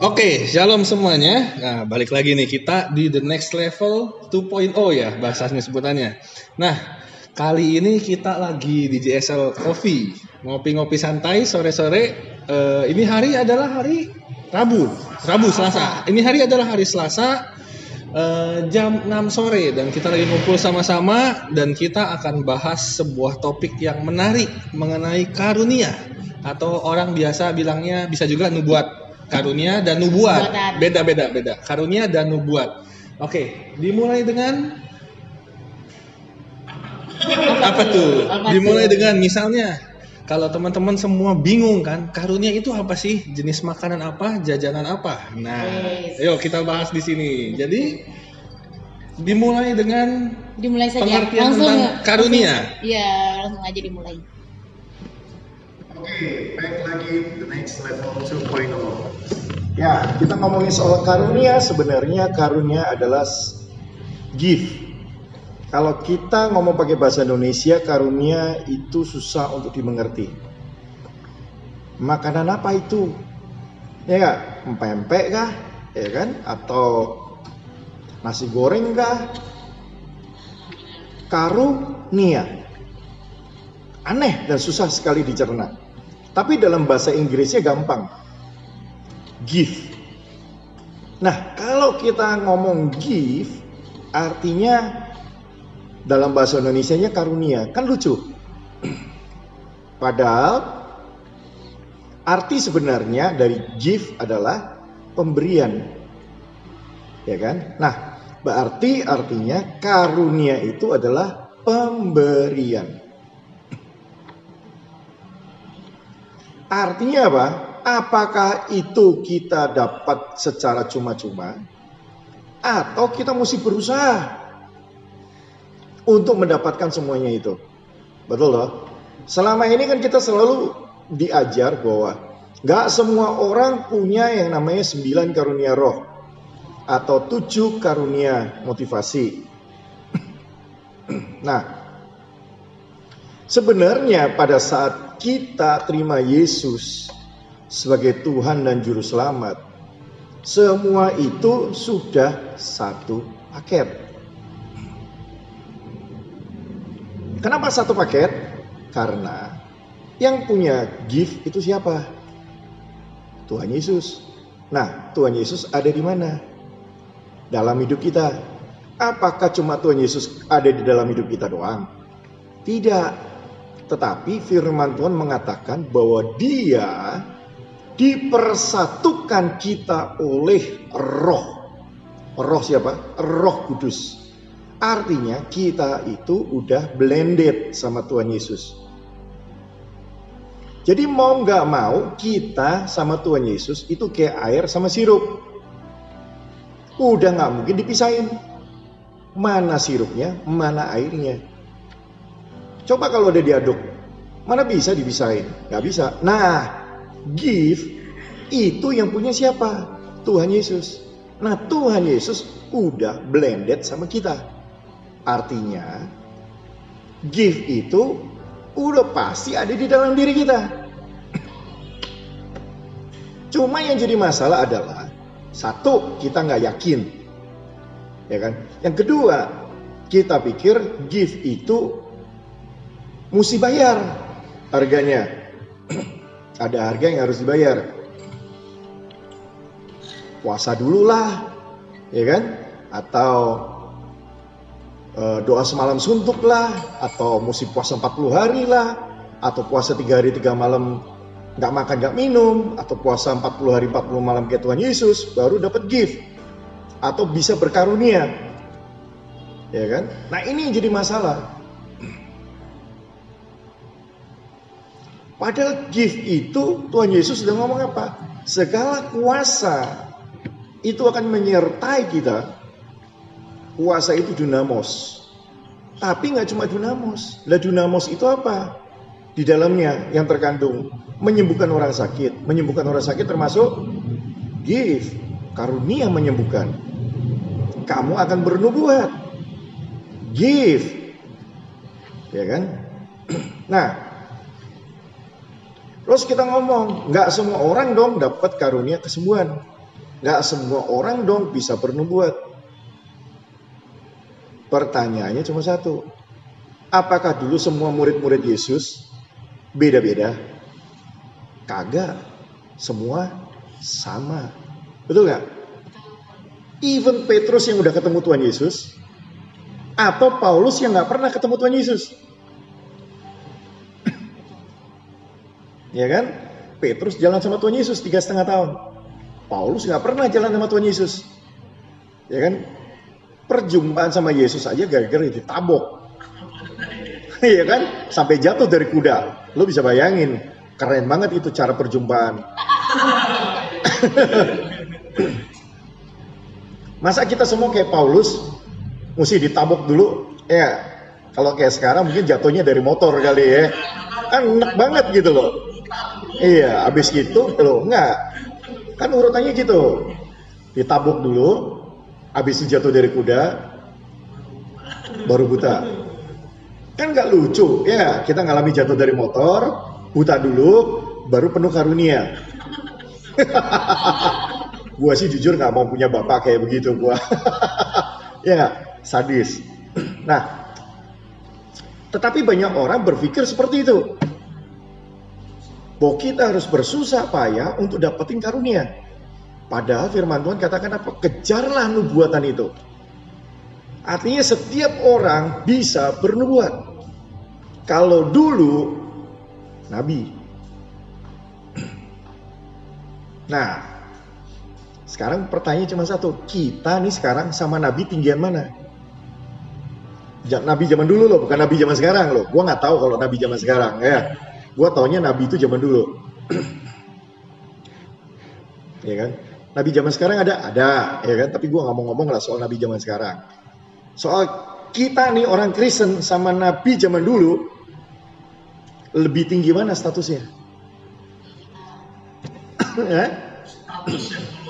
Oke, shalom semuanya. Nah, balik lagi nih kita di the next level 2.0 ya bahasanya sebutannya. Nah, kali ini kita lagi di JSL Coffee, ngopi-ngopi santai sore-sore. Eh, ini hari adalah hari Rabu, Rabu Selasa. Ini hari adalah hari Selasa eh, jam 6 sore dan kita lagi ngumpul sama-sama dan kita akan bahas sebuah topik yang menarik mengenai karunia atau orang biasa bilangnya bisa juga nubuat karunia dan nubuat. Beda beda beda. Karunia dan nubuat. Oke dimulai dengan apa tuh? Dimulai dengan misalnya kalau teman-teman semua bingung kan karunia itu apa sih? Jenis makanan apa? Jajanan apa? Nah Yes. yuk kita bahas di sini. Jadi dimulai dengan Dimulai saja. Pengertian langsung tentang ya? karunia. Iya, langsung aja dimulai. Oke, baik lagi the next level 2.0. Ya, kita ngomongin soal karunia, sebenarnya karunia adalah gift. Kalau kita ngomong pakai bahasa Indonesia, karunia itu susah untuk dimengerti. Makanan apa itu? Ya nggak? Empek-empek kah? Ya kan? Atau nasi goreng kah? Karunia. Aneh dan susah sekali dicerna. Tapi dalam bahasa Inggrisnya gampang. Give. Nah, kalau kita ngomong give, artinya dalam bahasa Indonesianya karunia. Kan lucu. Padahal arti sebenarnya dari give adalah pemberian. Ya kan? Nah, berarti artinya karunia itu adalah pemberian. Artinya apa? Apakah itu kita dapat secara cuma-cuma atau kita mesti berusaha untuk mendapatkan semuanya itu? Betul loh. Selama ini kan kita selalu diajar bahwa nggak semua orang punya yang namanya sembilan karunia roh atau tujuh karunia motivasi. Nah, sebenarnya pada saat kita terima Yesus sebagai Tuhan dan Juru Selamat, semua itu sudah satu paket. Kenapa satu paket? Karena yang punya gift itu siapa? Tuhan Yesus. Nah, Tuhan Yesus ada di mana? Dalam hidup kita. Apakah cuma Tuhan Yesus ada di dalam hidup kita doang? Tidak. Tetapi firman Tuhan mengatakan bahwa dia dipersatukan kita oleh roh. Roh siapa? Roh Kudus. Artinya kita itu udah blended sama Tuhan Yesus. Jadi mau nggak mau kita sama Tuhan Yesus itu kayak air sama sirup. Udah nggak mungkin dipisahin. Mana sirupnya, mana airnya. Coba kalau udah diaduk, mana bisa dipisahin? Nggak bisa. Nah, gift itu yang punya siapa? Tuhan Yesus. Nah, Tuhan Yesus udah blended sama kita. Artinya, gift itu udah pasti ada di dalam diri kita. Cuma yang jadi masalah adalah satu kita nggak yakin, ya kan? Yang kedua kita pikir gift itu mesti bayar harganya. ada harga yang harus dibayar. Puasa dulu lah, ya kan? Atau eh, doa semalam suntuk lah, atau mesti puasa 40 hari lah, atau puasa tiga hari tiga malam nggak makan nggak minum, atau puasa 40 hari 40 malam kayak Tuhan Yesus, baru dapat gift, atau bisa berkarunia, ya kan? Nah ini jadi masalah. Padahal gift itu Tuhan Yesus sudah ngomong apa? Segala kuasa itu akan menyertai kita. Kuasa itu dunamos. Tapi nggak cuma dunamos. Lah dunamos itu apa? Di dalamnya yang terkandung menyembuhkan orang sakit. Menyembuhkan orang sakit termasuk gift, karunia menyembuhkan. Kamu akan bernubuat. Gift. Ya kan? Nah, Terus kita ngomong, nggak semua orang dong dapat karunia kesembuhan. Nggak semua orang dong bisa bernubuat. Pertanyaannya cuma satu. Apakah dulu semua murid-murid Yesus beda-beda? Kagak. Semua sama. Betul nggak? Even Petrus yang udah ketemu Tuhan Yesus, atau Paulus yang nggak pernah ketemu Tuhan Yesus. Ya kan? Petrus jalan sama Tuhan Yesus tiga setengah tahun. Paulus nggak pernah jalan sama Tuhan Yesus. Ya kan? Perjumpaan sama Yesus aja gara-gara ditabok. Iya kan? Sampai jatuh dari kuda. Lo bisa bayangin. Keren banget itu cara perjumpaan. Masa kita semua kayak Paulus mesti ditabok dulu? Ya, kalau kayak sekarang mungkin jatuhnya dari motor kali ya. Kan enak banget gitu loh. Iya, habis gitu loh, enggak. Kan urutannya gitu. Ditabok dulu, habis itu jatuh dari kuda, baru buta. Kan nggak lucu, ya kita ngalami jatuh dari motor, buta dulu, baru penuh karunia. gua sih jujur nggak mau punya bapak kayak begitu gua. ya sadis. Nah, tetapi banyak orang berpikir seperti itu. Bahwa kita harus bersusah payah untuk dapetin karunia. Padahal firman Tuhan katakan apa? Kejarlah nubuatan itu. Artinya setiap orang bisa bernubuat. Kalau dulu nabi. Nah, sekarang pertanyaan cuma satu, kita nih sekarang sama nabi tinggian mana? Nabi zaman dulu loh, bukan nabi zaman sekarang loh. Gua nggak tahu kalau nabi zaman sekarang ya. Gua taunya nabi itu zaman dulu. ya kan? Nabi zaman sekarang ada, ada, ya kan? Tapi gua nggak mau ngomong lah soal nabi zaman sekarang. Soal kita nih orang Kristen sama nabi zaman dulu lebih tinggi mana statusnya? ya?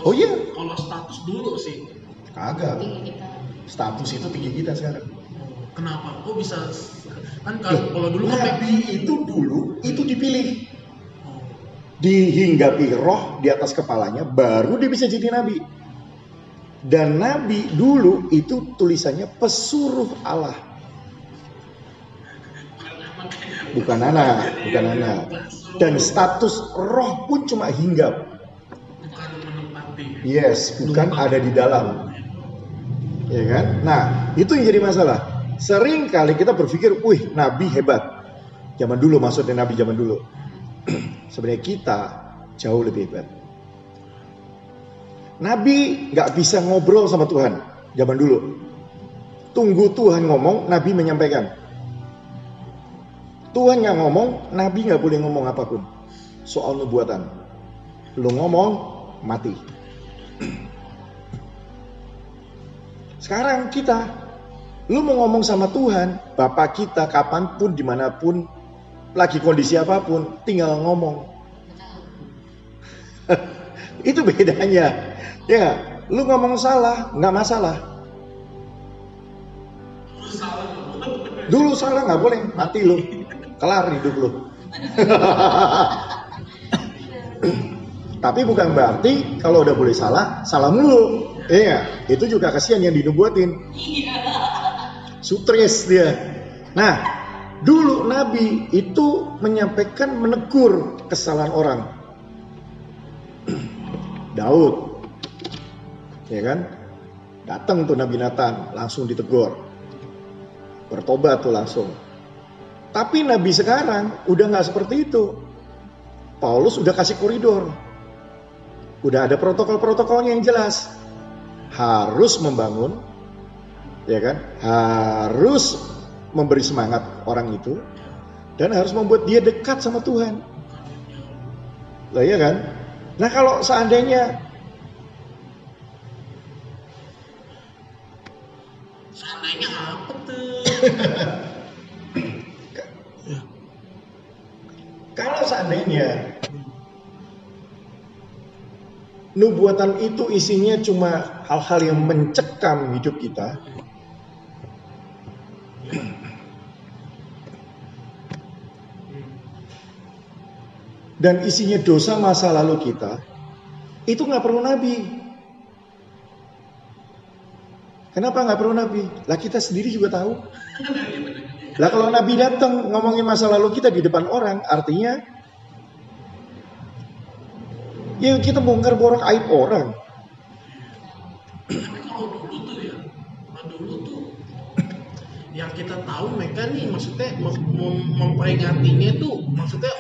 Oh iya. Kalau status dulu sih. Kagak. Tinggi kita. Status itu tinggi kita sekarang. Kenapa? Kok bisa? Kan kalau kalau dulu kan Nabi itu dulu itu dipilih. Dihinggapi roh di atas kepalanya baru dia bisa jadi nabi. Dan nabi dulu itu tulisannya pesuruh Allah. Bukan anak, bukan anak. Dan status roh pun cuma hinggap. Yes, bukan ada di dalam. Ya kan? Nah, itu yang jadi masalah. Sering kali kita berpikir, wih, nabi hebat. Zaman dulu maksudnya nabi zaman dulu. Sebenarnya kita jauh lebih hebat. Nabi nggak bisa ngobrol sama Tuhan zaman dulu. Tunggu Tuhan ngomong, Nabi menyampaikan. Tuhan yang ngomong, Nabi nggak boleh ngomong apa pun soal nubuatan. Lu ngomong, mati. Sekarang kita, lu mau ngomong sama Tuhan, Bapak kita kapan pun, di mana pun, lagi kondisi apa pun, tinggal ngomong. Itu bedanya. Ya, lu ngomong salah, nggak masalah. Dulu salah nggak boleh, mati lu, kelar hidup lu. Tapi bukan berarti kalau udah boleh salah, salah mulu. Iya, itu juga kasihan yang dinubuatin. Sutris dia. Nah, dulu Nabi itu menyampaikan menegur kesalahan orang. Daud, ya kan? Datang tuh Nabi Nathan, langsung ditegur. Bertobat tuh langsung. Tapi Nabi sekarang udah nggak seperti itu. Paulus udah kasih koridor. Udah ada protokol-protokolnya yang jelas. Harus membangun, ya kan? Harus memberi semangat orang itu dan harus membuat dia dekat sama Tuhan. Lah ya kan? Nah kalau seandainya Seandainya apa tuh? kalau seandainya nubuatan itu isinya cuma hal-hal yang mencekam hidup kita, dan isinya dosa masa lalu kita, itu nggak perlu nabi. Kenapa nggak perlu nabi? Lah kita sendiri juga tahu. Lah kalau nabi datang ngomongin masa lalu kita di depan orang, artinya ya kita bongkar borok aib orang. Tapi kalau dulu tuh ya, nah dulu tuh yang kita tahu mereka nih maksudnya mem- mem- memperingatinya tuh maksudnya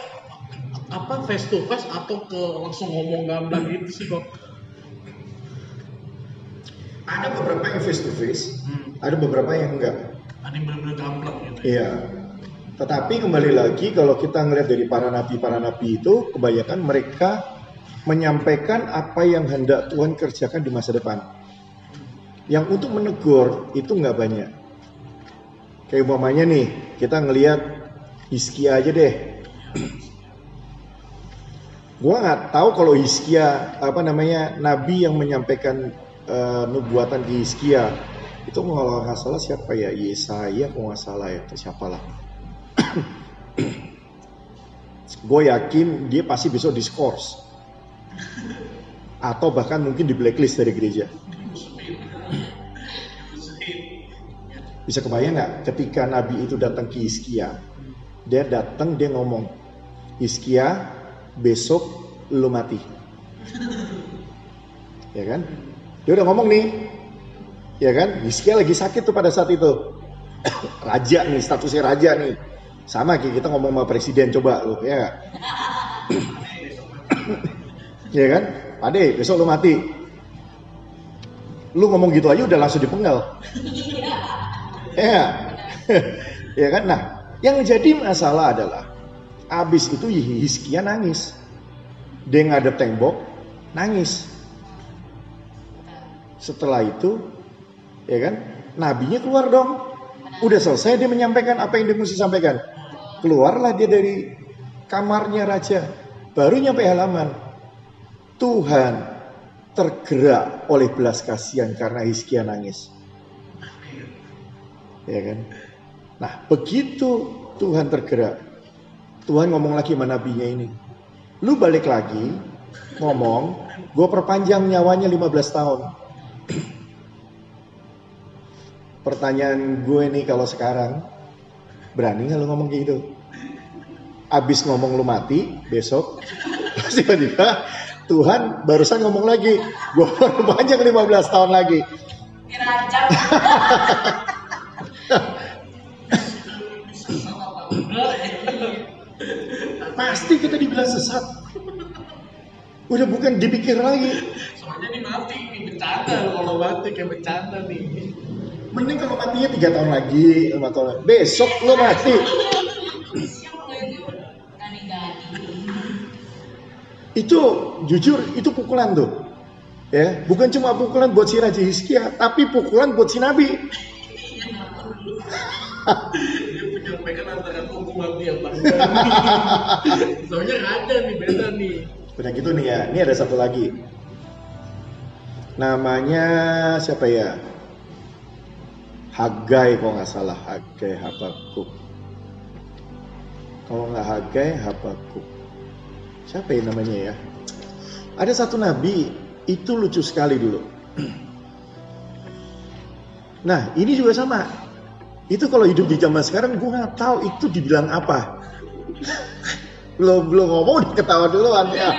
apa face to face atau ke langsung ngomong gamblang gitu sih kok. Ada beberapa yang face to face, Hmm. ada beberapa yang enggak. Ada yang benar-benar gamblang gitu. ya. Iya. Tetapi kembali lagi kalau kita ngelihat dari para nabi para nabi itu kebanyakan mereka menyampaikan apa yang hendak Tuhan kerjakan di masa depan. Yang untuk menegur itu nggak banyak. Kayak umpamanya nih, kita ngelihat Hizkia aja deh. Gua nggak tahu kalau Hizkia apa namanya nabi yang menyampaikan eh, nubuatan di Hizkia itu kalau nggak salah siapa ya Yesaya kalau nggak salah ya atau siapalah. Gue yakin dia pasti besok diskors atau bahkan mungkin di blacklist dari gereja. Bisa kebayang nggak ketika Nabi itu datang ke Hizkia, dia datang dia ngomong, Hizkia besok lu mati. Ya kan? Dia udah ngomong nih, ya kan? Hizkia lagi sakit tuh pada saat itu. raja nih, statusnya raja nih. Sama kayak kita ngomong sama presiden coba lu, ya nggak? ya kan? Ade, besok lu mati. Lu ngomong gitu aja udah langsung dipenggal. ya, ya kan? Nah, yang jadi masalah adalah abis itu Hizkia nangis. Dia ngadep tembok, nangis. Setelah itu, ya kan, nabinya keluar dong. Udah selesai dia menyampaikan apa yang dia mesti sampaikan. Keluarlah dia dari kamarnya raja. Baru nyampe halaman. Tuhan tergerak oleh belas kasihan karena Hizkia nangis. Ya kan? Nah, begitu Tuhan tergerak. Tuhan ngomong lagi sama nabinya ini. Lu balik lagi ngomong, gue perpanjang nyawanya 15 tahun. Pertanyaan gue nih kalau sekarang, berani nggak lu ngomong kayak gitu? Abis ngomong lu mati, besok tiba-tiba Tuhan barusan ngomong lagi, gue perpanjang 15 tahun lagi. Pasti kita dibilang sesat. Udah bukan dipikir lagi. Soalnya nih mati, nih bercanda loh kalau mati kayak bercanda nih. Mending kalau matinya tiga tahun lagi, lima tahun lagi. Besok lo mati. Itu jujur itu pukulan tuh. Ya, bukan cuma pukulan buat si Raja Hizkia, tapi pukulan buat si Nabi. Dia menyampaikan antara yang tanggal. Soalnya ada nih beda nih. Udah gitu nih ya. Ini ada satu lagi. Namanya siapa ya? Hagai kalau nggak salah. Hagai Habakuk. Kalau nggak Hagai Habakuk. Siapa ya namanya ya? Ada satu nabi itu lucu sekali dulu. Nah ini juga sama. Itu kalau hidup di zaman sekarang gue nggak tahu itu dibilang apa. belum belum ngomong udah ketawa duluan ya.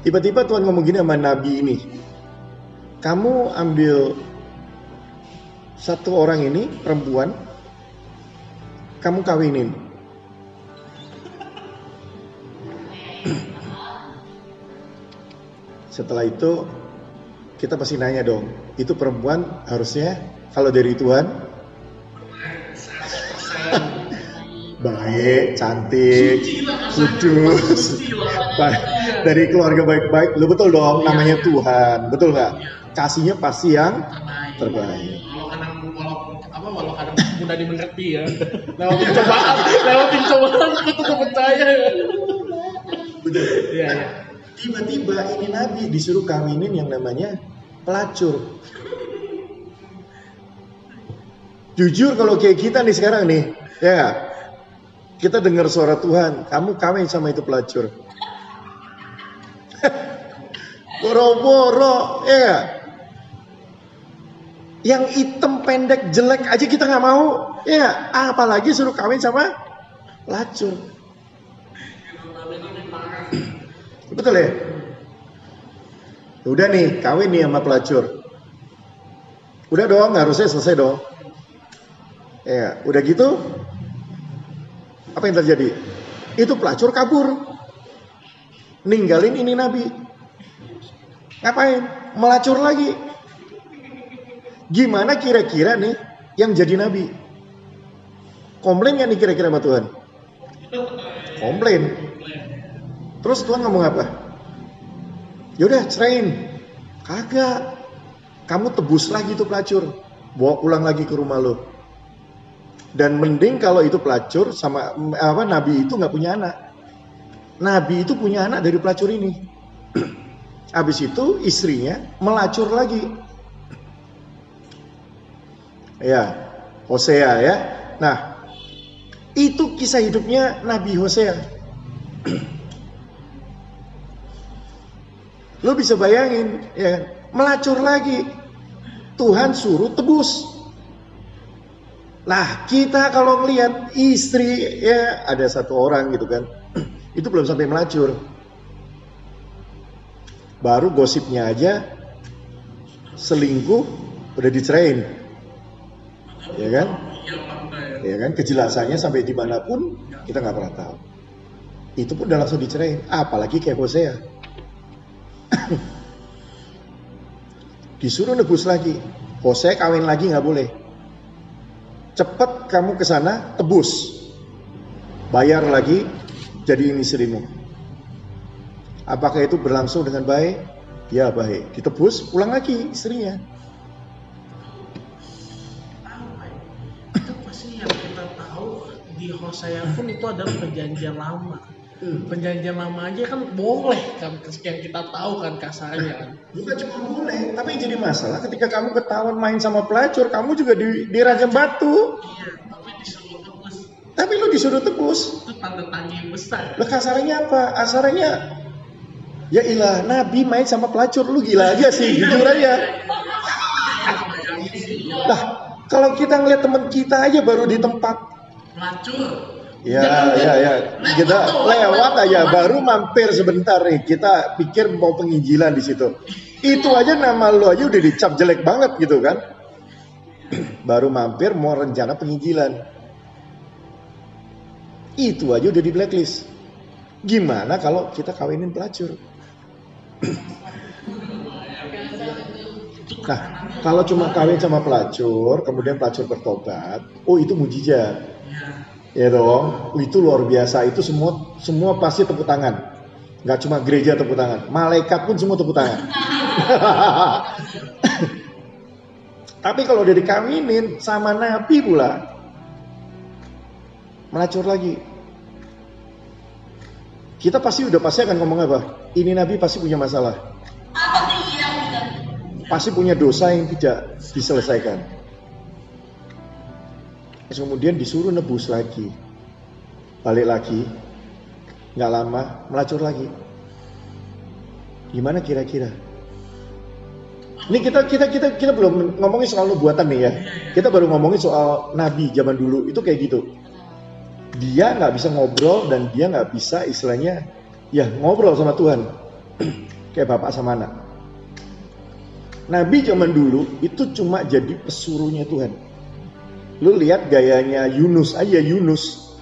Tiba-tiba Tuhan ngomong gini sama Nabi ini. Kamu ambil satu orang ini perempuan, kamu kawinin. Setelah itu kita pasti nanya dong, itu perempuan harusnya kalau dari Tuhan baik, cantik, kudus, baik. dari keluarga baik-baik, lu betul dong, namanya Tuhan, betul nggak? Kasihnya pasti yang terbaik. Walau kadang walau apa walau kadang mudah dimengerti ya. Lewatin cobaan, lewatin cobaan kita tetap percaya. ya. Iya iya. Tiba-tiba ini Nabi disuruh kawinin yang namanya pelacur. Jujur kalau kayak kita nih sekarang nih, ya kita dengar suara Tuhan, kamu kawin sama itu pelacur. Boro-boro, ya? Yang hitam pendek jelek aja kita nggak mau. Ya, apalagi suruh kawin sama pelacur. Betul ya? Udah nih, kawin nih sama pelacur. Udah dong, harusnya selesai dong. Ya, udah gitu, apa yang terjadi? Itu pelacur kabur. Ninggalin ini nabi. Ngapain? Melacur lagi. Gimana kira-kira nih yang jadi nabi? Komplain gak nih kira-kira sama Tuhan? Komplain. Terus Tuhan ngomong apa? Yaudah ceraiin. Kagak. Kamu tebus lagi tuh pelacur. Bawa pulang lagi ke rumah lo. Dan mending kalau itu pelacur sama apa nabi itu nggak punya anak. Nabi itu punya anak dari pelacur ini. Habis itu istrinya melacur lagi. Ya, Hosea ya. Nah, itu kisah hidupnya Nabi Hosea. Lo bisa bayangin, ya kan? Melacur lagi. Tuhan suruh tebus. Lah, kita kalau ngelihat istri ya ada satu orang gitu kan. Itu belum sampai melacur. Baru gosipnya aja selingkuh udah dicerain. Ya kan? Ya kan? Kejelasannya sampai di mana pun kita nggak pernah tahu. Itu pun udah langsung dicerain. Apalagi kayak Hosea. Disuruh nebus lagi. Hosea kawin lagi nggak boleh. Cepet kamu ke sana tebus. Bayar lagi jadi ini istrimu. Apakah itu berlangsung dengan baik? Ya baik. Ditebus pulang lagi istrinya. ya? Di Hosea pun itu adalah perjanjian lama. Perjanjian lama aja kan boleh kan yang kita tahu kan kasarnya kan. Bukan cuma boleh, tapi jadi masalah ketika kamu ketahuan main sama pelacur, kamu juga di, dirajam batu. Iya, tapi disuruh tebus Tapi lu disuruh tebus. itu tanda tanya yang besar. Lah kasarnya apa? Kasarnya Ya ilah, Nabi main sama pelacur, lu gila aja sih, jujur aja. Lah, kalau kita ngeliat teman kita aja baru di tempat Pelacur. Ya, ya, ya. Kita lewat aja, baru mampir sebentar nih. Kita pikir mau penginjilan di situ. Itu aja nama lu aja udah dicap jelek banget gitu kan. Baru mampir mau rencana penginjilan. Itu aja udah di blacklist. Gimana kalau kita kawinin pelacur? Nah, kalau cuma kawin sama pelacur, kemudian pelacur bertobat, oh itu mujizat. Ya dong, itu luar biasa. Itu semua semua pasti tepuk tangan. Nggak cuma gereja tepuk tangan, malaikat pun semua tepuk tangan. Tapi kalau udah dikawinin sama nabi pula, melacur lagi. Kita pasti udah pasti akan ngomong apa? Ini nabi pasti punya masalah. Pasti punya dosa yang tidak diselesaikan. Terus kemudian disuruh nebus lagi. Balik lagi. Nggak lama, melacur lagi. Gimana kira-kira? Ini kita kita kita kita belum ngomongin soal nubuatan nih ya. Kita baru ngomongin soal nabi zaman dulu itu kayak gitu. Dia nggak bisa ngobrol dan dia nggak bisa istilahnya ya ngobrol sama Tuhan kayak bapak sama anak. Nabi zaman dulu itu cuma jadi pesuruhnya Tuhan. Lu lihat gayanya Yunus aja Yunus.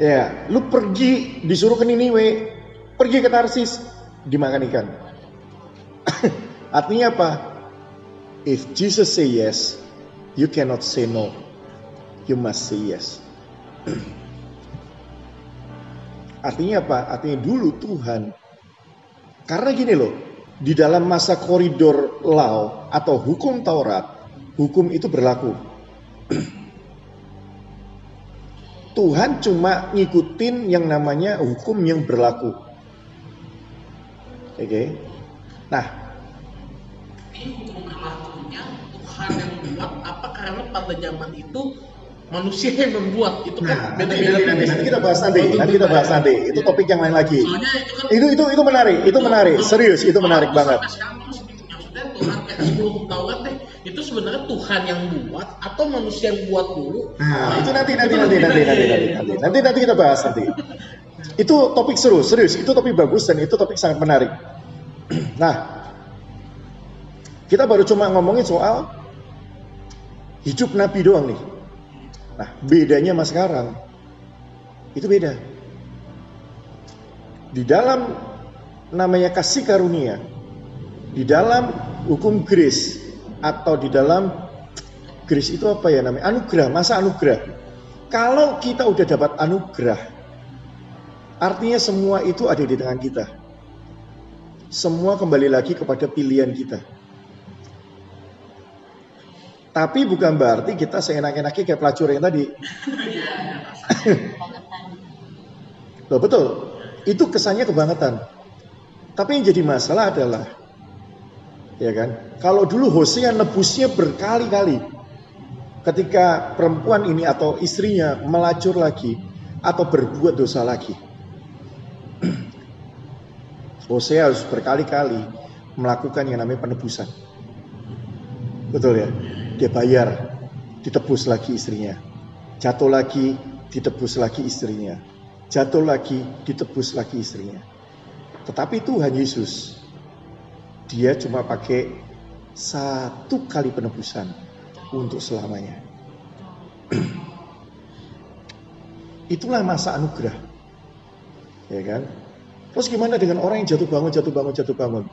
Ya, lu pergi disuruh ke Niniwe, pergi ke Tarsis, dimakan ikan. Artinya apa? If Jesus say yes, you cannot say no. You must say yes. Artinya apa? Artinya dulu Tuhan. Karena gini loh, di dalam masa koridor law atau hukum Taurat, hukum itu berlaku. Tuhan cuma ngikutin yang namanya hukum yang berlaku. Oke. Nah, Ini hukum berlakunya Tuhan yang membuat apa karena pada zaman itu manusia yang membuat itu nah kan nanti, beda-beda. nanti, nanti kita bahas nanti, nanti kita bahas nanti. Itu topik yang lain lagi. Soalnya itu kan Itu itu itu menarik, itu menarik, serius itu menarik banget. Sampai sekarang terus maksudnya Tuhan kayak sebelum Taurat deh itu sebenarnya Tuhan yang buat atau manusia yang buat dulu Nah, itu nanti nanti nanti nanti nanti nanti nanti nanti nanti kita bahas nanti. Itu topik seru, serius. Itu topik bagus dan itu topik sangat menarik. Nah, kita baru cuma ngomongin soal hidup Nabi doang nih. Nah, bedanya sama sekarang itu beda. Di dalam namanya kasih karunia, di dalam hukum grace atau di dalam grace itu apa ya namanya? Anugerah, masa anugerah. Kalau kita udah dapat anugerah, artinya semua itu ada di tangan kita. Semua kembali lagi kepada pilihan kita. Tapi bukan berarti kita seenak-enaknya kayak pelacur yang tadi. Loh, betul. Itu kesannya kebangetan. Tapi yang jadi masalah adalah ya kan? Kalau dulu Hosea nebusnya berkali-kali ketika perempuan ini atau istrinya melacur lagi atau berbuat dosa lagi. Hosea harus berkali-kali melakukan yang namanya penebusan. Betul ya? Dia bayar, ditebus lagi istrinya. Jatuh lagi, ditebus lagi istrinya. Jatuh lagi, ditebus lagi istrinya. Tetapi Tuhan Yesus, dia cuma pakai satu kali penebusan untuk selamanya. Itulah masa anugerah. Ya kan? Terus gimana dengan orang yang jatuh bangun, jatuh bangun, jatuh bangun?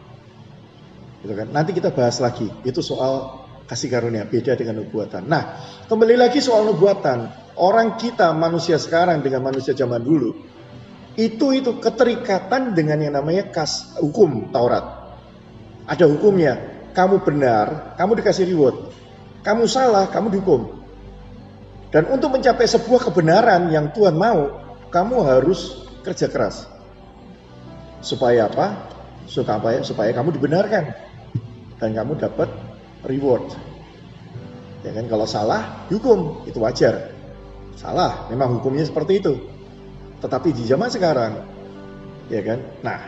Gitu kan? Nanti kita bahas lagi. Itu soal kasih karunia beda dengan nubuatan. Nah, kembali lagi soal nubuatan. Orang kita manusia sekarang dengan manusia zaman dulu itu itu keterikatan dengan yang namanya kas hukum Taurat. Ada hukumnya. Kamu benar, kamu dikasih reward. Kamu salah, kamu dihukum. Dan untuk mencapai sebuah kebenaran yang Tuhan mau, kamu harus kerja keras. Supaya apa? Supaya supaya kamu dibenarkan dan kamu dapat reward. Ya kan kalau salah hukum itu wajar. Salah, memang hukumnya seperti itu. Tetapi di zaman sekarang ya kan? Nah,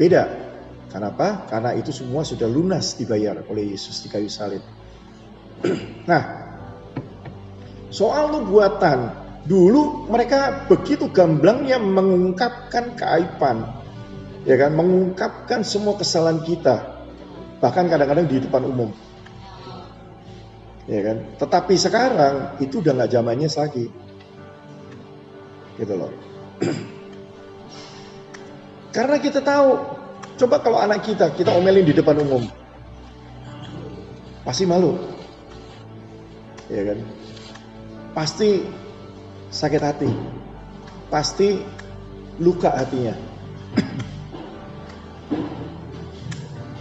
beda. Kenapa? Karena itu semua sudah lunas dibayar oleh Yesus di kayu salib. nah, soal nubuatan, dulu mereka begitu gamblangnya mengungkapkan keaiban, ya kan, mengungkapkan semua kesalahan kita, bahkan kadang-kadang di depan umum ya kan? Tetapi sekarang itu udah nggak zamannya lagi, gitu loh. Karena kita tahu, coba kalau anak kita kita omelin di depan umum, pasti malu, ya kan? Pasti sakit hati, pasti luka hatinya.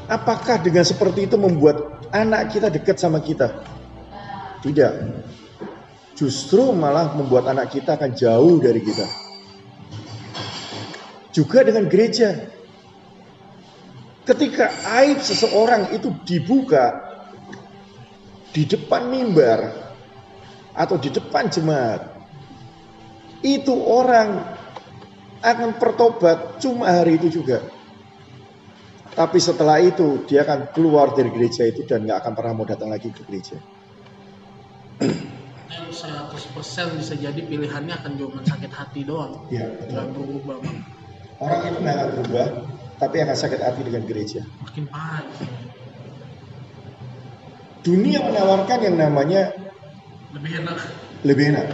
Apakah dengan seperti itu membuat anak kita dekat sama kita? Tidak. Justru malah membuat anak kita akan jauh dari kita. Juga dengan gereja. Ketika aib seseorang itu dibuka di depan mimbar atau di depan jemaat, itu orang akan pertobat cuma hari itu juga. Tapi setelah itu dia akan keluar dari gereja itu dan nggak akan pernah mau datang lagi ke gereja. yang 100% bisa jadi pilihannya akan cuma sakit hati doang Ya, nggak berubah Bang. Orang itu nggak akan berubah, tapi akan sakit hati dengan gereja. makin parah Dunia menawarkan yang namanya lebih enak lebih enak.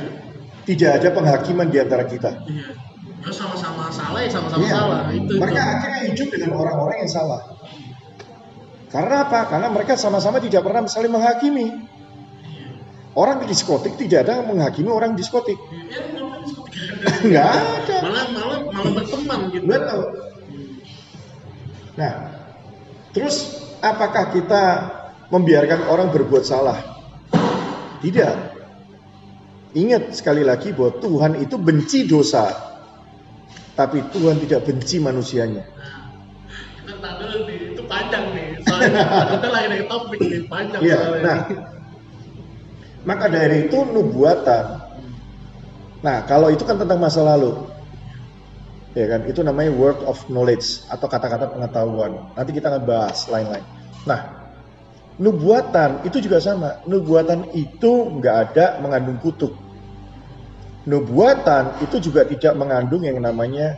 Tidak ada penghakiman di antara kita. iya ya sama-sama salah ya sama-sama Iya. salah itu mereka itu. akhirnya hidup dengan orang-orang yang salah. Karena apa? Karena mereka sama-sama tidak pernah saling menghakimi. Orang di diskotik tidak ada yang menghakimi orang di diskotik. Ya, ngapain diskotik? Nggak ada. malah malah malah berteman gitu Betul. Nah, terus apakah kita membiarkan orang berbuat salah? Tidak. Ingat sekali lagi bahwa Tuhan itu benci dosa. Tapi Tuhan tidak benci manusianya. dulu nih itu panjang nih soalnya kita lagi dari topik nih panjang Iya, nah. Maka dari itu nubuatan. Nah, kalau itu kan tentang masa lalu. Ya kan, itu namanya word of knowledge atau kata-kata pengetahuan. Nanti kita akan bahas lain-lain. Nah, Nubuatan itu juga sama. Nubuatan itu nggak ada mengandung kutuk. Nubuatan itu juga tidak mengandung yang namanya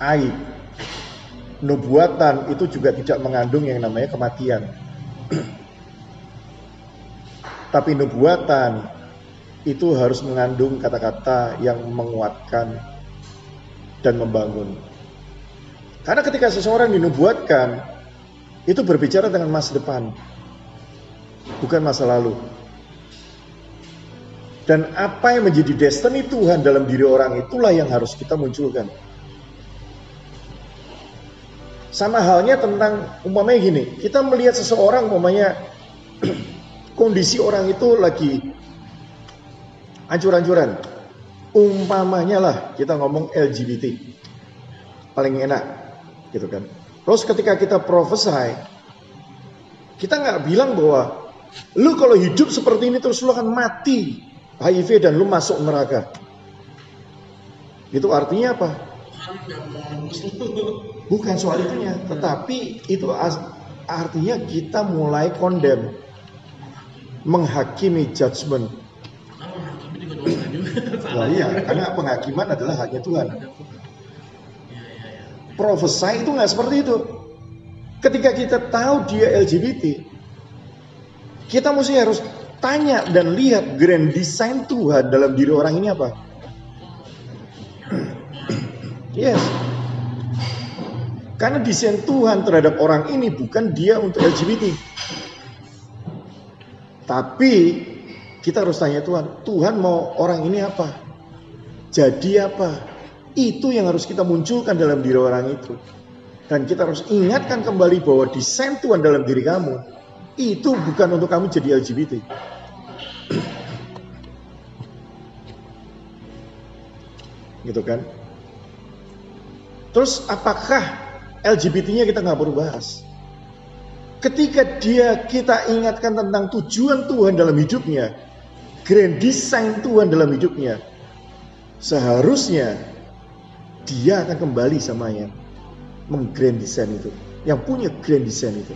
aib. Nubuatan itu juga tidak mengandung yang namanya kematian. Tapi nubuatan itu harus mengandung kata-kata yang menguatkan dan membangun. Karena ketika seseorang dinubuatkan, itu berbicara dengan masa depan, bukan masa lalu. Dan apa yang menjadi destiny Tuhan dalam diri orang itulah yang harus kita munculkan. Sama halnya tentang umpamanya gini, kita melihat seseorang umpamanya kondisi orang itu lagi ancur-ancuran. Umpamanya lah kita ngomong LGBT. Paling enak gitu kan. Terus ketika kita prophesy, kita nggak bilang bahwa lu kalau hidup seperti ini terus lu akan mati HIV dan lu masuk neraka. Itu artinya apa? Bukan soal itunya, tetapi itu artinya kita mulai condemn, menghakimi judgment. Nah, iya, karena penghakiman adalah haknya Tuhan. Iya iya iya. Prophesy itu nggak seperti itu. Ketika kita tahu dia LGBT, kita mesti harus tanya dan lihat grand design Tuhan dalam diri orang ini apa. Yes. Karena desain Tuhan terhadap orang ini bukan dia untuk LGBT. Tapi kita harus tanya Tuhan, Tuhan mau orang ini apa? Jadi apa? Itu yang harus kita munculkan dalam diri orang itu. Dan kita harus ingatkan kembali bahwa desain Tuhan dalam diri kamu itu bukan untuk kamu jadi LGBT. gitu kan? Terus apakah LGBT-nya kita nggak perlu bahas? Ketika dia kita ingatkan tentang tujuan Tuhan dalam hidupnya, grand design Tuhan dalam hidupnya, seharusnya dia akan kembali sama yang menggrand design itu, yang punya grand design itu.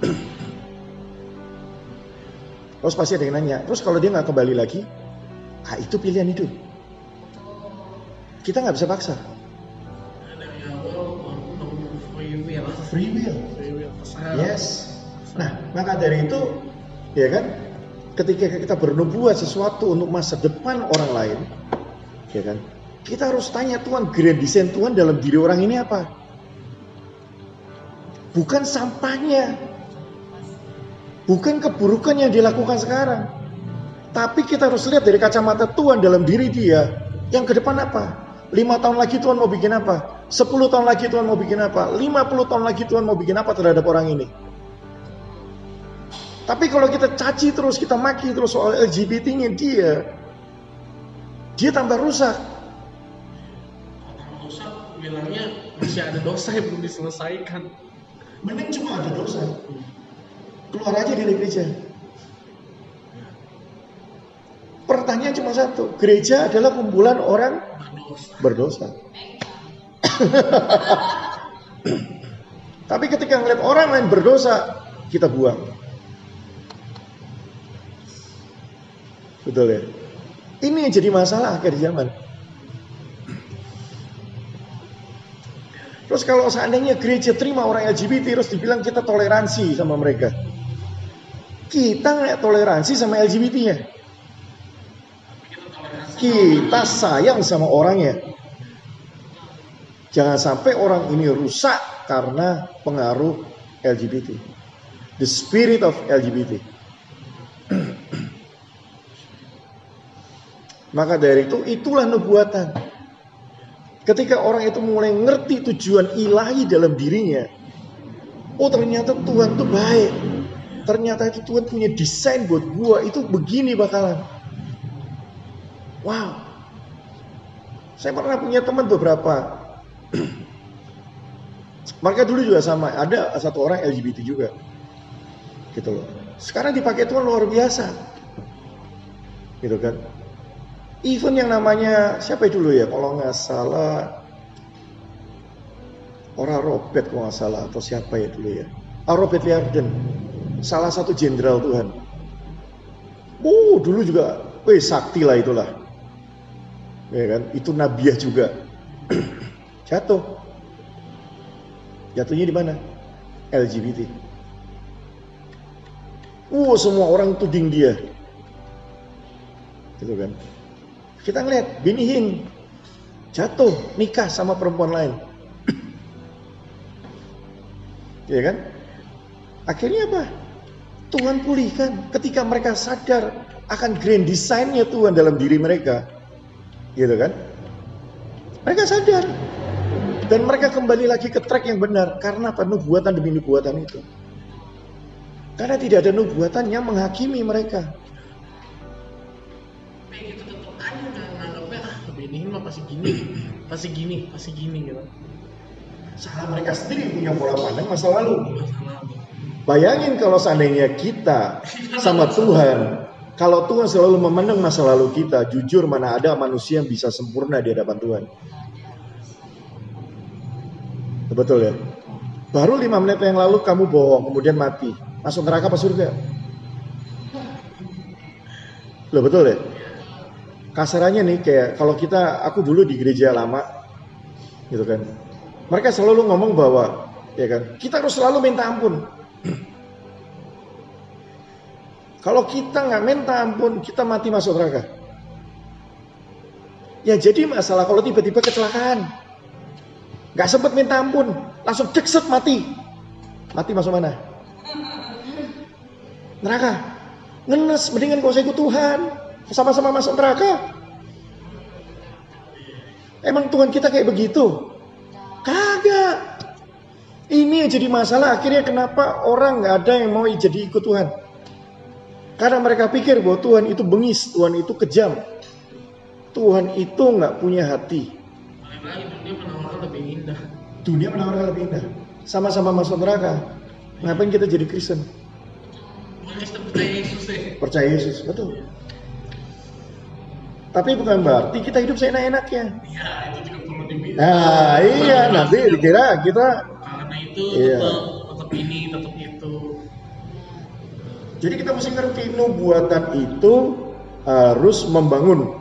Terus pasti ada yang nanya, terus kalau dia nggak kembali lagi, ah itu pilihan hidup. Kita nggak bisa paksa. Free will. Yes. Nah, maka dari itu, ya kan, ketika kita bernubuat sesuatu untuk masa depan orang lain, ya kan, kita harus tanya Tuhan, grand design Tuhan dalam diri orang ini apa? Bukan sampahnya, bukan keburukan yang dilakukan sekarang, tapi kita harus lihat dari kacamata Tuhan dalam diri dia, yang ke depan apa? Lima tahun lagi Tuhan mau bikin apa? Sepuluh tahun lagi Tuhan mau bikin apa? Lima puluh tahun lagi Tuhan mau bikin apa terhadap orang ini? Tapi kalau kita caci terus, kita maki terus soal LGBT-nya dia, dia tambah rusak. Orang rusak bilangnya masih ada dosa yang belum diselesaikan. Mending cuma ada dosa. Keluar aja dari gereja. Pertanyaan cuma satu, gereja adalah kumpulan orang Berdosa. berdosa. Tapi ketika ngeliat orang lain berdosa, kita buang. Betul ya? Ini yang jadi masalah akhir zaman. Terus kalau seandainya gereja terima orang LGBT terus dibilang kita toleransi sama mereka. Kita nggak toleransi sama LGBT-nya. Kita sayang sama orangnya. Jangan sampai orang ini rusak karena pengaruh LGBT. The spirit of LGBT. Maka dari itu itulah nubuatan. Ketika orang itu mulai ngerti tujuan ilahi dalam dirinya. Oh ternyata Tuhan itu baik. Ternyata itu Tuhan punya desain buat gua itu begini bakalan. Wow. Saya pernah punya teman beberapa. Mereka dulu juga sama. Ada satu orang LGBT juga. Gitu loh. Sekarang dipakai Tuhan luar biasa. Gitu kan. Even yang namanya siapa dulu ya kalau nggak salah orang Robert kalau nggak salah atau siapa ya dulu ya. Ah, Robert Liarden. salah satu jenderal Tuhan. Oh, dulu juga, weh sakti lah itulah. Ya kan, itu nabiah juga. Jatuh. Jatuhnya di mana? LGBT. Wow, semua orang tuding dia. Gitu kan. Kita ngeliat, Bini Hinn jatuh nikah sama perempuan lain. ya kan? Akhirnya apa? Tuhan pulihkan ketika mereka sadar akan grand desainnya Tuhan dalam diri mereka. Gitu kan? Mereka sadar. Dan mereka kembali lagi ke track yang benar. Karena apa? Nubuatan demi nubuatan itu. Karena tidak ada nubuatan yang menghakimi mereka. Benny mah pasti gini, pasti gini, pasti gini gitu. Salah mereka sendiri punya pola pandang masa lalu. Bayangin kalau seandainya kita sama Tuhan, kalau Tuhan selalu memandang masa lalu kita, jujur mana ada manusia yang bisa sempurna di hadapan Tuhan. Betul ya? Baru lima menit yang lalu kamu bohong, kemudian mati. Masuk neraka apa surga? Loh betul ya? Kasarannya nih kayak kalau kita, aku dulu di gereja lama, gitu kan. Mereka selalu ngomong bahwa, ya kan, kita harus selalu minta ampun. Kalau kita nggak minta ampun, kita mati masuk neraka. Ya jadi masalah kalau tiba-tiba kecelakaan. Nggak sempat minta ampun, langsung dekset mati. Mati masuk mana? Neraka. Ngenes, mendingan usah ikut Tuhan. Sama-sama masuk neraka. Emang Tuhan kita kayak begitu? Kagak. Ini yang jadi masalah akhirnya kenapa orang nggak ada yang mau jadi ikut Tuhan. Karena mereka pikir bahwa Tuhan itu bengis, Tuhan itu kejam. Tuhan itu nggak punya hati. Dunia menawarkan lebih indah. Dunia menawarkan lebih indah. Sama-sama masuk neraka. Ngapain kita jadi Kristen? Percaya Yesus deh. Percaya Yesus, betul. Tapi bukan berarti kita hidup seenak-enaknya. Ya itu juga perlu diminta. Nah, iya, nanti dikira kita Karena itu Iya. tetap tetap ini, tetap itu. Jadi kita mesti ngerti nubuatan itu harus membangun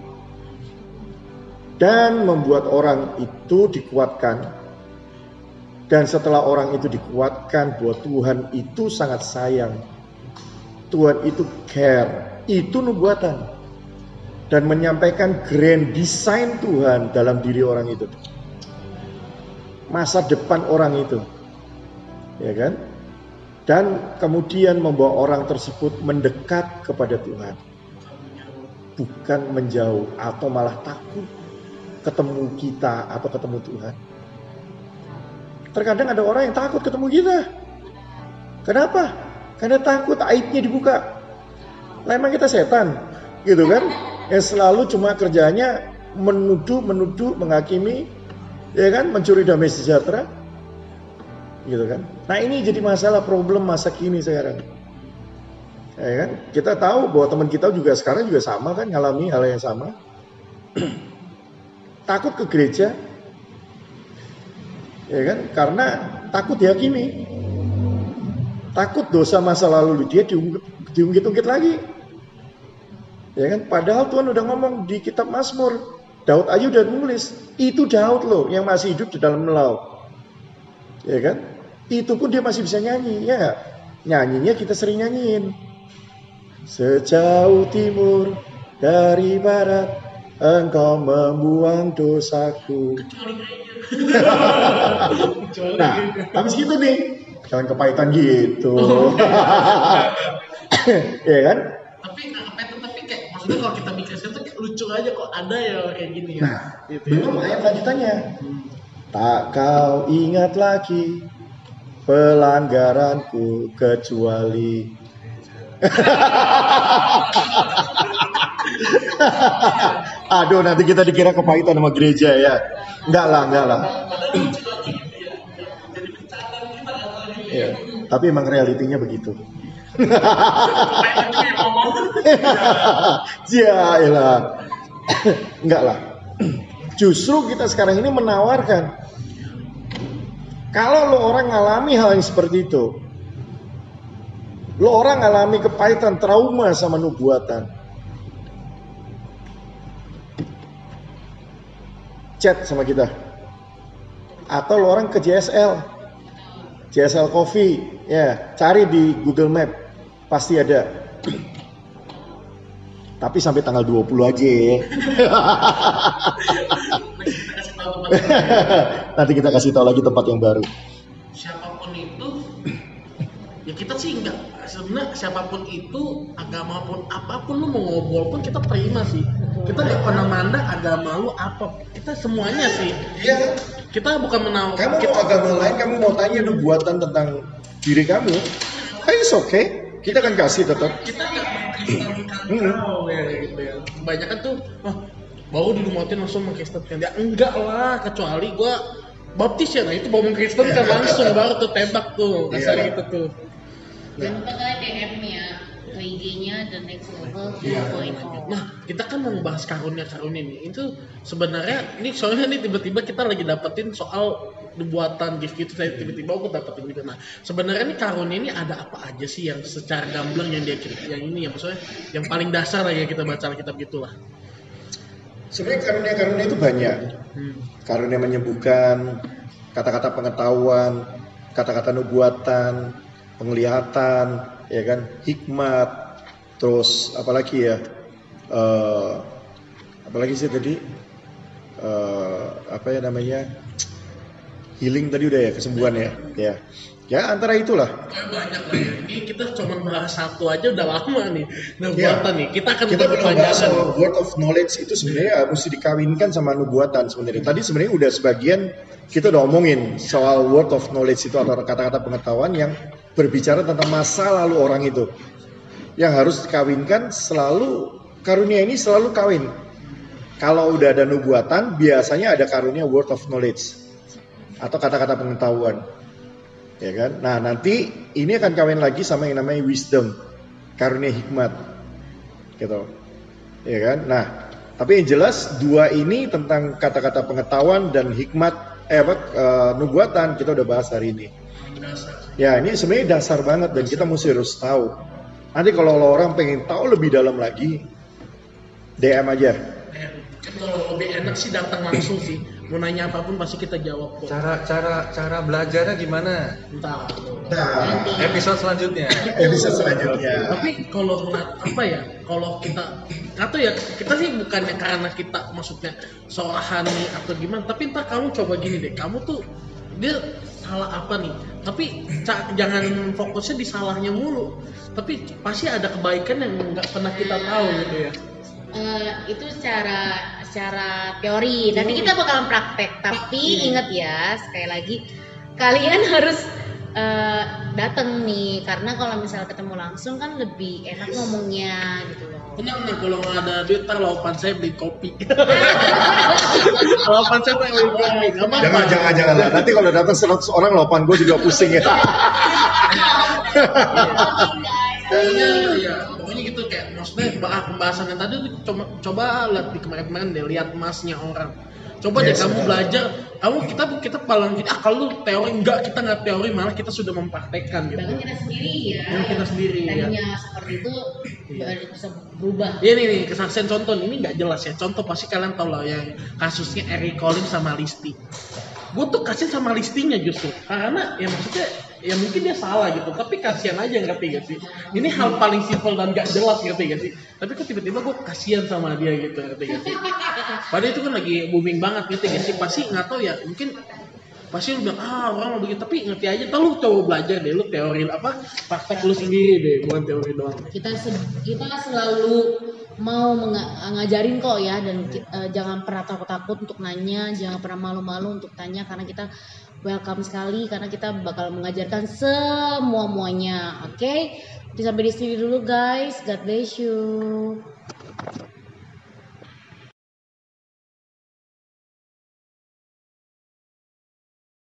dan membuat orang itu dikuatkan. Dan setelah orang itu dikuatkan bahwa Tuhan itu sangat sayang. Tuhan itu care. Itu nubuatan. Dan menyampaikan grand design Tuhan dalam diri orang itu. Masa depan orang itu. Ya kan? dan kemudian membawa orang tersebut mendekat kepada Tuhan, bukan menjauh atau malah takut ketemu kita atau ketemu Tuhan. Terkadang ada orang yang takut ketemu kita. Kenapa? Karena takut aibnya dibuka. Lah emang kita setan, gitu kan? Yang selalu cuma kerjanya menuduh, menuduh, menghakimi, ya kan? Mencuri damai sejahtera, gitu kan. Nah ini jadi masalah problem masa kini sekarang. Ya kan? Kita tahu bahwa teman kita juga sekarang juga sama kan ngalami hal yang sama. takut ke gereja, ya kan? Karena takut dihakimi, takut dosa masa lalu dia diungkit- diungkit-ungkit lagi, ya kan? Padahal Tuhan udah ngomong di kitab Mazmur, Daud aja udah nulis, itu Daud loh yang masih hidup di dalam laut, ya kan? Itu pun dia masih bisa nyanyi, ya nggak? Nyanyinya kita sering nyanyiin. Sejauh timur dari barat, engkau membuang dosaku. Nah, habis gitu nih, jangan kepahitan gitu. ya kan? Tapi nggak apa itu tapi kalau kita mikir itu kayak lucu aja kok ada ya kayak gini ya. Nah, gitu ya. belum ayat lanjutannya. Tak kau ingat lagi pelanggaranku kecuali Aduh nanti kita dikira kepahitan sama gereja ya. Enggak lah, enggak lah. Iya, tapi emang realitinya begitu. ya elah. Enggak lah. Justru kita sekarang ini menawarkan. Kalau lo orang ngalami hal yang seperti itu, Lo orang alami kepahitan, trauma sama nubuatan. Chat sama kita. Atau lo orang ke JSL. JSL Coffee. Ya, cari di Google Map. Pasti ada. Tapi sampai tanggal 20 aja ya. Nanti kita kasih tahu lagi tempat yang baru. siapa pun itu ya kita sih enggak sebenarnya siapa pun itu agama pun apa pun lu mau ngobrol pun kita terima sih kita nggak pernah mandang agama lu apa kita semuanya sih Iya. kita bukan menau Kamu kita, mau agama lain, kamu mau tanya nubuatan tentang diri kamu, hey, it's okay. Kita kan kasih tetap. kita nggak mengkristenkan Hmm. kau ya gitu ya kebanyakan tuh oh, baru di rumah langsung mengkristenkan ya enggak lah kecuali gua baptis ya nah itu baru mengkristenkan langsung baru tuh tembak tuh kasar Iya. gitu tuh Jangan lupa kalian DM ya ke IG-nya The Next Level Iya. 2.0. Nah, kita kan mau bahas karunia-karunia nih. Itu sebenarnya ini soalnya nih tiba-tiba kita lagi dapetin soal buatan gift gitu saya tiba-tiba aku dapetin gitu. Nah, sebenarnya nih karunia ini ada apa aja sih yang secara gamblang yang dia yang ini yang maksudnya yang paling dasar lah ya kita baca kitab gitulah. Sebenarnya karunia-karunia itu banyak. Hmm. Karunia menyembuhkan, kata-kata pengetahuan, kata-kata nubuatan, penglihatan, ya kan, hikmat, terus apalagi ya, eh apalagi sih tadi, eh apa ya namanya, healing tadi udah ya, kesembuhan ya, ya, ya antara itulah. Ya, banyak lah ya. Ini kita cuma bahas satu aja udah lama nih. Nah, Ya. nih. Kita akan kita bahas soal word of knowledge itu sebenarnya mesti dikawinkan sama nubuatan sebenarnya. Tadi sebenarnya udah sebagian kita udah omongin soal word of knowledge itu atau kata-kata pengetahuan yang berbicara tentang masa lalu orang itu. Yang harus dikawinkan selalu karunia ini selalu kawin. Kalau udah ada nubuatan, biasanya ada karunia word of knowledge atau kata-kata pengetahuan. Ya kan? Nah, nanti ini akan kawin lagi sama yang namanya wisdom, karunia hikmat. Gitu. Ya kan? Nah tapi yang jelas dua ini tentang kata-kata pengetahuan dan hikmat eh apa eh, nubuatan kita udah bahas hari ini. Ya ini sebenarnya dasar banget dan kita mesti harus tahu. Nanti kalau orang pengen tahu lebih dalam lagi DM aja. Kan kalau lebih enak sih datang langsung sih. Mau nanya apa pun pasti kita jawab kok. Cara cara cara belajarnya gimana? Entah. nah Episode selanjutnya. episode selanjutnya Tapi kalau apa ya, kalau kita atau ya kita sih bukannya karena kita maksudnya rohani atau gimana, tapi ntar kamu coba gini deh, kamu tuh dia salah apa nih? Tapi jangan fokusnya di salahnya mulu. Tapi pasti ada kebaikan yang nggak pernah kita tahu gitu ya. Eh, itu secara secara teori. Nanti kita bakalan praktek. Tapi ingat ya, sekali lagi kalian harus eh, datang nih. Karena kalau misalnya ketemu langsung kan lebih enak ngomongnya gitu loh. Tenang nih kalau nggak ada duit, ntar laupan saya beli kopi. laupan saya beli kopi, jangan jangan jangan lah nanti kalau datang 100 orang lopan gue juga pusing ya. Iya, iya. Gitu kayak maksudnya pembahasan yang tadi tuh coba coba lihat di kemarin-kemarin deh lihat emasnya orang. Coba deh Yes, kamu benar. belajar, kamu kita kita paling gini, ah kalau teori enggak kita nggak teori malah kita sudah mempraktekkan gitu. Bahkan kita sendiri ya. Yang kita sendiri, ya. Tadinya seperti itu Iya. bisa berubah. Iya nih nih kesaksian contoh ini nggak jelas ya. Contoh pasti kalian tahu lah yang kasusnya Eric Collins sama Listi. Gue tuh kasihan sama listinya justru karena ya maksudnya ya mungkin dia salah gitu tapi kasihan aja ngerti gak sih? Ini hal paling simpel dan gak jelas ngerti gak sih? Tapi kok tiba-tiba gue kasihan sama dia gitu ngerti gak sih? Padahal itu kan lagi booming banget ngerti gak sih? Pasti nggak tahu ya mungkin pasti lu bilang ah orang mau begitu tapi ngerti aja tuh lu coba belajar deh lu teori apa praktek lu sendiri deh bukan teori doang. Kita se- kita selalu mau ngajarin kok ya dan ki- eh, jangan pernah takut-takut untuk nanya jangan pernah malu-malu untuk tanya karena kita welcome sekali karena kita bakal mengajarkan semua muanya oke? Jadi sampai di sini dulu guys. God bless you